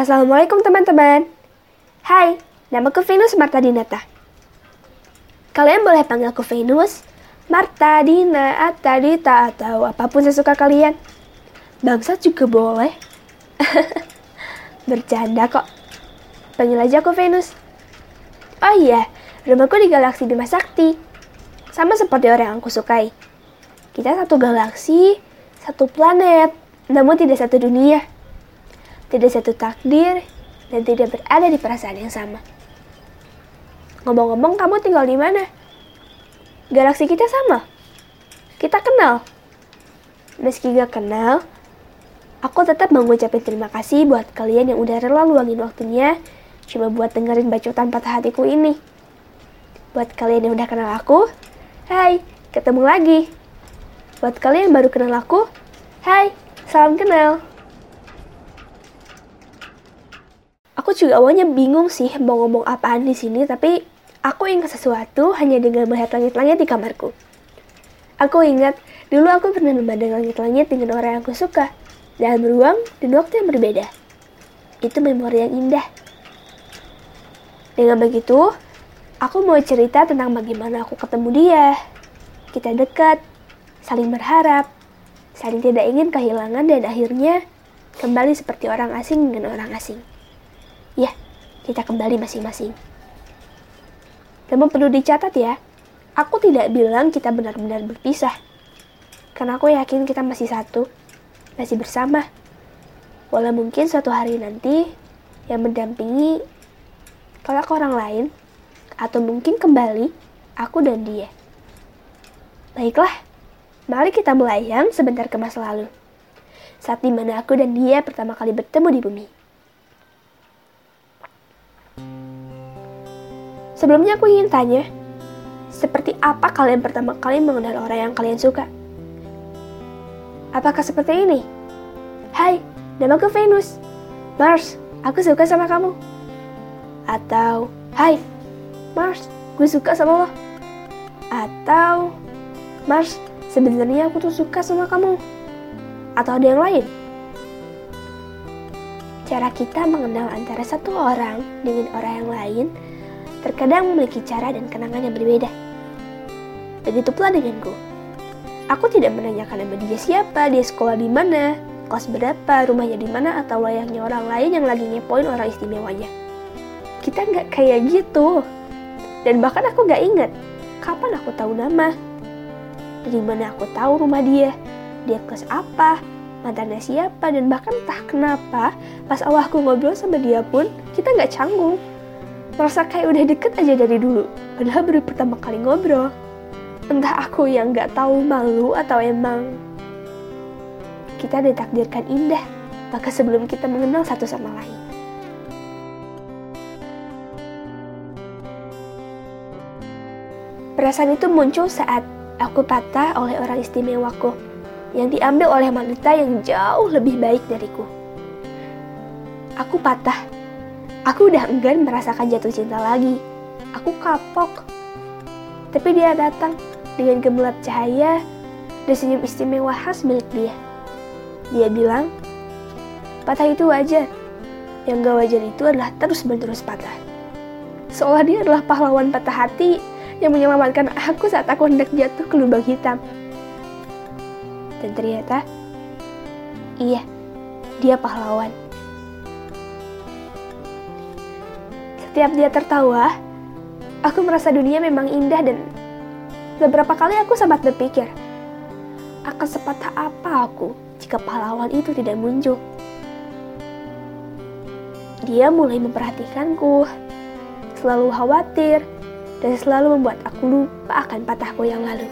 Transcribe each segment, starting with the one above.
Assalamualaikum teman-teman. Hai, namaku Venus Marta Dinata. Kalian boleh panggil aku Venus, Marta, Dina, Atta, Dita, atau apa pun sesuka kalian. Bangsa juga boleh. Bercanda kok. Panggil aja aku Venus. Oh iya, rumahku di galaksi Bima Sakti. Sama seperti orang yang aku sukai. Kita satu galaksi, satu planet, namun tidak satu dunia. Tidak satu takdir, dan tidak berada di perasaan yang sama. Ngomong-ngomong, kamu tinggal di mana? Galaksi kita sama. Kita kenal. Meski gak kenal, aku tetap mengucapkan terima kasih buat kalian yang udah rela luangin waktunya cuma buat dengerin bacotan patah hatiku ini. Buat kalian yang udah kenal aku, hai, ketemu lagi. Buat kalian yang baru kenal aku, hai, salam kenal. Aku juga awalnya bingung sih mau ngomong apaan di sini, tapi aku ingat sesuatu hanya dengan melihat langit-langit di kamarku. Aku ingat dulu aku pernah memandang langit-langit dengan orang yang aku suka dalam ruang dan waktu yang berbeda. Itu memori yang indah. Dengan begitu, aku mau cerita tentang bagaimana aku ketemu dia. Kita dekat, saling berharap, saling tidak ingin kehilangan dan akhirnya kembali seperti orang asing dengan orang asing. Ya, kita kembali masing-masing. Namun perlu dicatat ya, aku tidak bilang kita benar-benar berpisah. Karena aku yakin kita masih satu, masih bersama. Walau mungkin suatu hari nanti yang mendampingi kalau ke orang lain, atau mungkin kembali aku dan dia. Baiklah, mari kita melayang sebentar ke masa lalu. Saat di mana aku dan dia pertama kali bertemu di bumi. Sebelumnya aku ingin tanya, seperti apa kalian pertama kali mengenal orang yang kalian suka? Apakah seperti ini? Hai, namaku Venus. Mars, aku suka sama kamu. Atau, hai, Mars, gue suka sama lo. Atau, Mars, sebenarnya aku tuh suka sama kamu. Atau ada yang lain? Cara kita mengenal antara satu orang dengan orang yang lain terkadang memiliki cara dan kenangan yang berbeda. Begitu pula denganku. Aku tidak menanyakan nama dia siapa, dia sekolah di mana, kelas berapa, rumahnya di mana, atau layaknya orang lain yang lagi ngepoin orang istimewanya. Kita nggak kayak gitu. Dan bahkan aku nggak inget kapan aku tahu nama. Dari mana aku tahu rumah dia, dia kelas apa, mantannya siapa, dan bahkan entah kenapa pas awal aku ngobrol sama dia pun kita nggak canggung merasa kayak udah deket aja dari dulu, padahal baru pertama kali ngobrol. Entah aku yang gak tahu malu atau emang kita ditakdirkan indah, maka sebelum kita mengenal satu sama lain. Perasaan itu muncul saat aku patah oleh orang istimewaku yang diambil oleh wanita yang jauh lebih baik dariku. Aku patah Aku udah enggan merasakan jatuh cinta lagi. Aku kapok. Tapi dia datang dengan gemerlap cahaya dan senyum istimewa khas milik dia. Dia bilang, patah itu wajar. Yang gak wajar itu adalah terus-menerus patah. Seolah dia adalah pahlawan patah hati yang menyelamatkan aku saat aku hendak jatuh ke lubang hitam. Dan ternyata, iya, dia pahlawan. Setiap dia tertawa, aku merasa dunia memang indah dan beberapa kali aku sempat berpikir, akan sepatah apa aku jika pahlawan itu tidak muncul. Dia mulai memperhatikanku, selalu khawatir, dan selalu membuat aku lupa akan patahku yang lalu.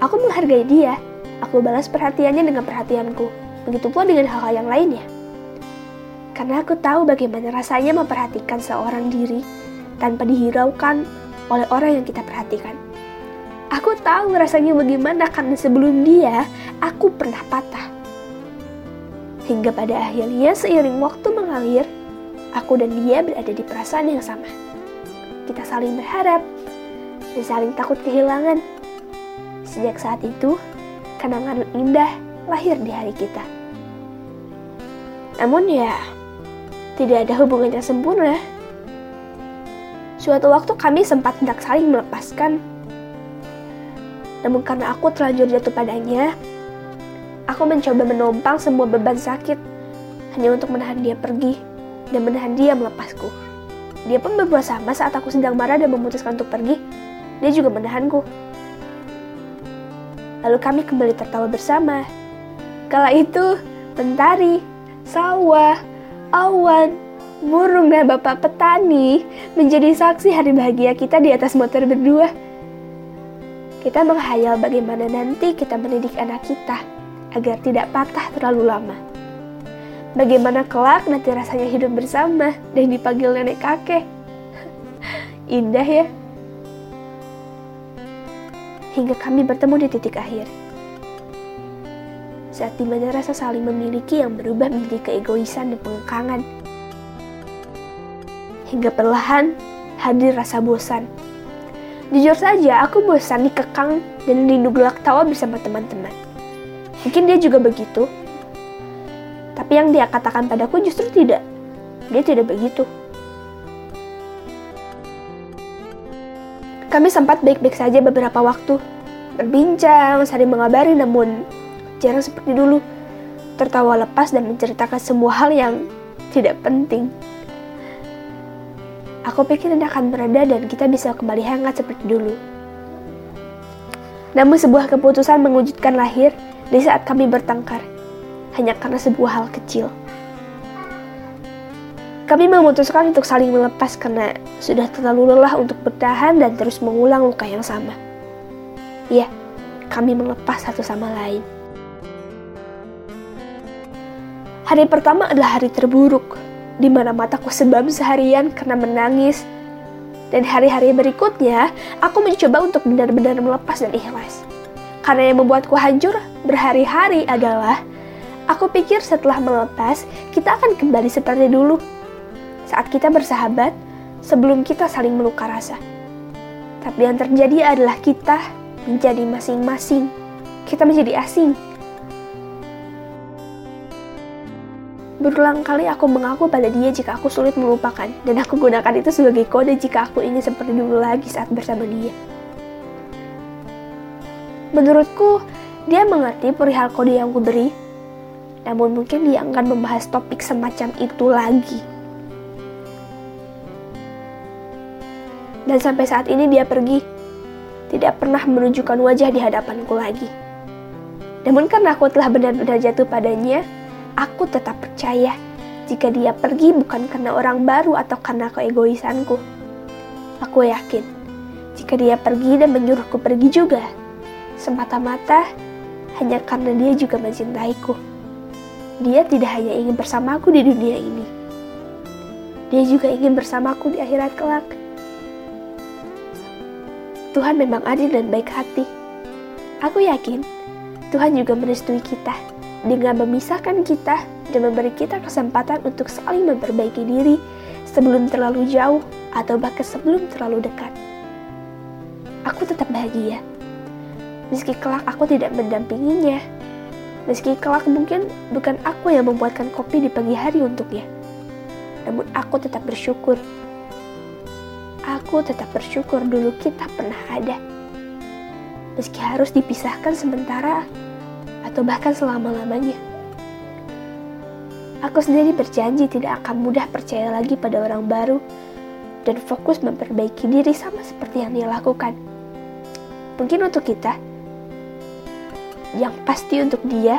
Aku menghargai dia, aku balas perhatiannya dengan perhatianku. Begitu pula dengan hal-hal yang lainnya. Karena aku tahu bagaimana rasanya memperhatikan seorang diri tanpa dihiraukan oleh orang yang kita perhatikan. Aku tahu rasanya bagaimana karena sebelum dia, aku pernah patah. Hingga pada akhirnya seiring waktu mengalir, aku dan dia berada di perasaan yang sama. Kita saling berharap dan saling takut kehilangan. Sejak saat itu, kenangan indah lahir di hari kita. Namun ya, tidak ada hubungan yang sempurna. Suatu waktu kami sempat hendak saling melepaskan. Namun karena aku terlanjur jatuh padanya, aku mencoba menumpang semua beban sakit hanya untuk menahan dia pergi dan menahan dia melepasku. Dia pun berbuat sama saat aku sedang marah dan memutuskan untuk pergi. Dia juga menahanku. Lalu kami kembali tertawa bersama. Kala itu, mentari, sawah, awan, burung dan bapak petani menjadi saksi hari bahagia kita di atas motor berdua. Kita menghayal bagaimana nanti kita mendidik anak kita agar tidak patah terlalu lama. Bagaimana kelak nanti rasanya hidup bersama dan dipanggil nenek kakek. Indah ya. Hingga kami bertemu di titik akhir. Saat di mana rasa saling memiliki yang berubah menjadi keegoisan dan pengekangan. Hingga perlahan hadir rasa bosan. Jujur saja, aku bosan dikekang dan rindu gelak tawa bersama teman-teman. Mungkin dia juga begitu, tapi yang dia katakan padaku justru tidak. Dia tidak begitu. Kami sempat baik-baik saja beberapa waktu. Berbincang, saling mengabari namun jarang seperti dulu. Tertawa lepas dan menceritakan semua hal yang tidak penting. Aku pikir ini akan berada dan kita bisa kembali hangat seperti dulu. Namun sebuah keputusan mengujudkan lahir di saat kami bertengkar hanya karena sebuah hal kecil. Kami memutuskan untuk saling melepas karena sudah terlalu lelah untuk bertahan dan terus mengulang luka yang sama. Ya, kami melepas satu sama lain. Hari pertama adalah hari terburuk, di mana mataku sebam seharian karena menangis. Dan hari-hari berikutnya, aku mencoba untuk benar-benar melepas dan ikhlas. Karena yang membuatku hancur berhari-hari adalah Aku pikir setelah melepas, kita akan kembali seperti dulu. Saat kita bersahabat, sebelum kita saling meluka rasa. Tapi yang terjadi adalah kita menjadi masing-masing. Kita menjadi asing. Berulang kali aku mengaku pada dia jika aku sulit melupakan, dan aku gunakan itu sebagai kode jika aku ingin seperti dulu lagi saat bersama dia. Menurutku, dia mengerti perihal kode yang kuberi, namun mungkin dia akan membahas topik semacam itu lagi. Dan sampai saat ini dia pergi, tidak pernah menunjukkan wajah di hadapanku lagi. Namun karena aku telah benar-benar jatuh padanya, aku tetap percaya jika dia pergi bukan karena orang baru atau karena keegoisanku. Aku yakin, jika dia pergi dan menyuruhku pergi juga, semata-mata hanya karena dia juga mencintaiku. Dia tidak hanya ingin bersamaku di dunia ini, dia juga ingin bersamaku di akhirat kelak. Tuhan memang adil dan baik hati. Aku yakin Tuhan juga merestui kita dengan memisahkan kita dan memberi kita kesempatan untuk saling memperbaiki diri sebelum terlalu jauh atau bahkan sebelum terlalu dekat. Aku tetap bahagia. Meski kelak aku tidak mendampinginya, Meski kelak mungkin bukan aku yang membuatkan kopi di pagi hari untuknya. Namun aku tetap bersyukur. Aku tetap bersyukur dulu kita pernah ada. Meski harus dipisahkan sementara atau bahkan selama-lamanya. Aku sendiri berjanji tidak akan mudah percaya lagi pada orang baru dan fokus memperbaiki diri sama seperti yang dia lakukan. Mungkin untuk kita, yang pasti untuk dia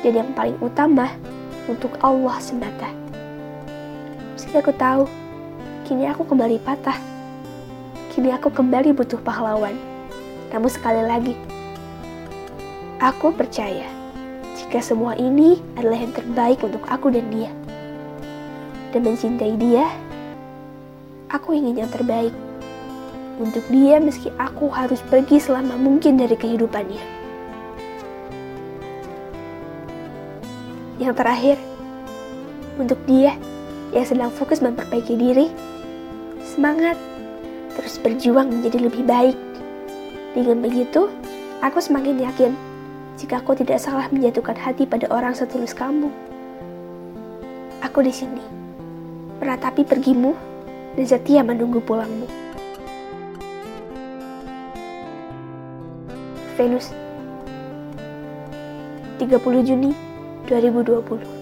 dan yang paling utama untuk Allah semata. Meski aku tahu, kini aku kembali patah. Kini aku kembali butuh pahlawan. Namun sekali lagi, aku percaya jika semua ini adalah yang terbaik untuk aku dan dia. Dan mencintai dia, aku ingin yang terbaik. Untuk dia meski aku harus pergi selama mungkin dari kehidupannya. Yang terakhir, untuk dia yang sedang fokus memperbaiki diri, semangat terus berjuang menjadi lebih baik. Dengan begitu, aku semakin yakin jika aku tidak salah menjatuhkan hati pada orang setulus kamu. Aku di sini, meratapi pergimu dan setia menunggu pulangmu. Venus, 30 Juni 2020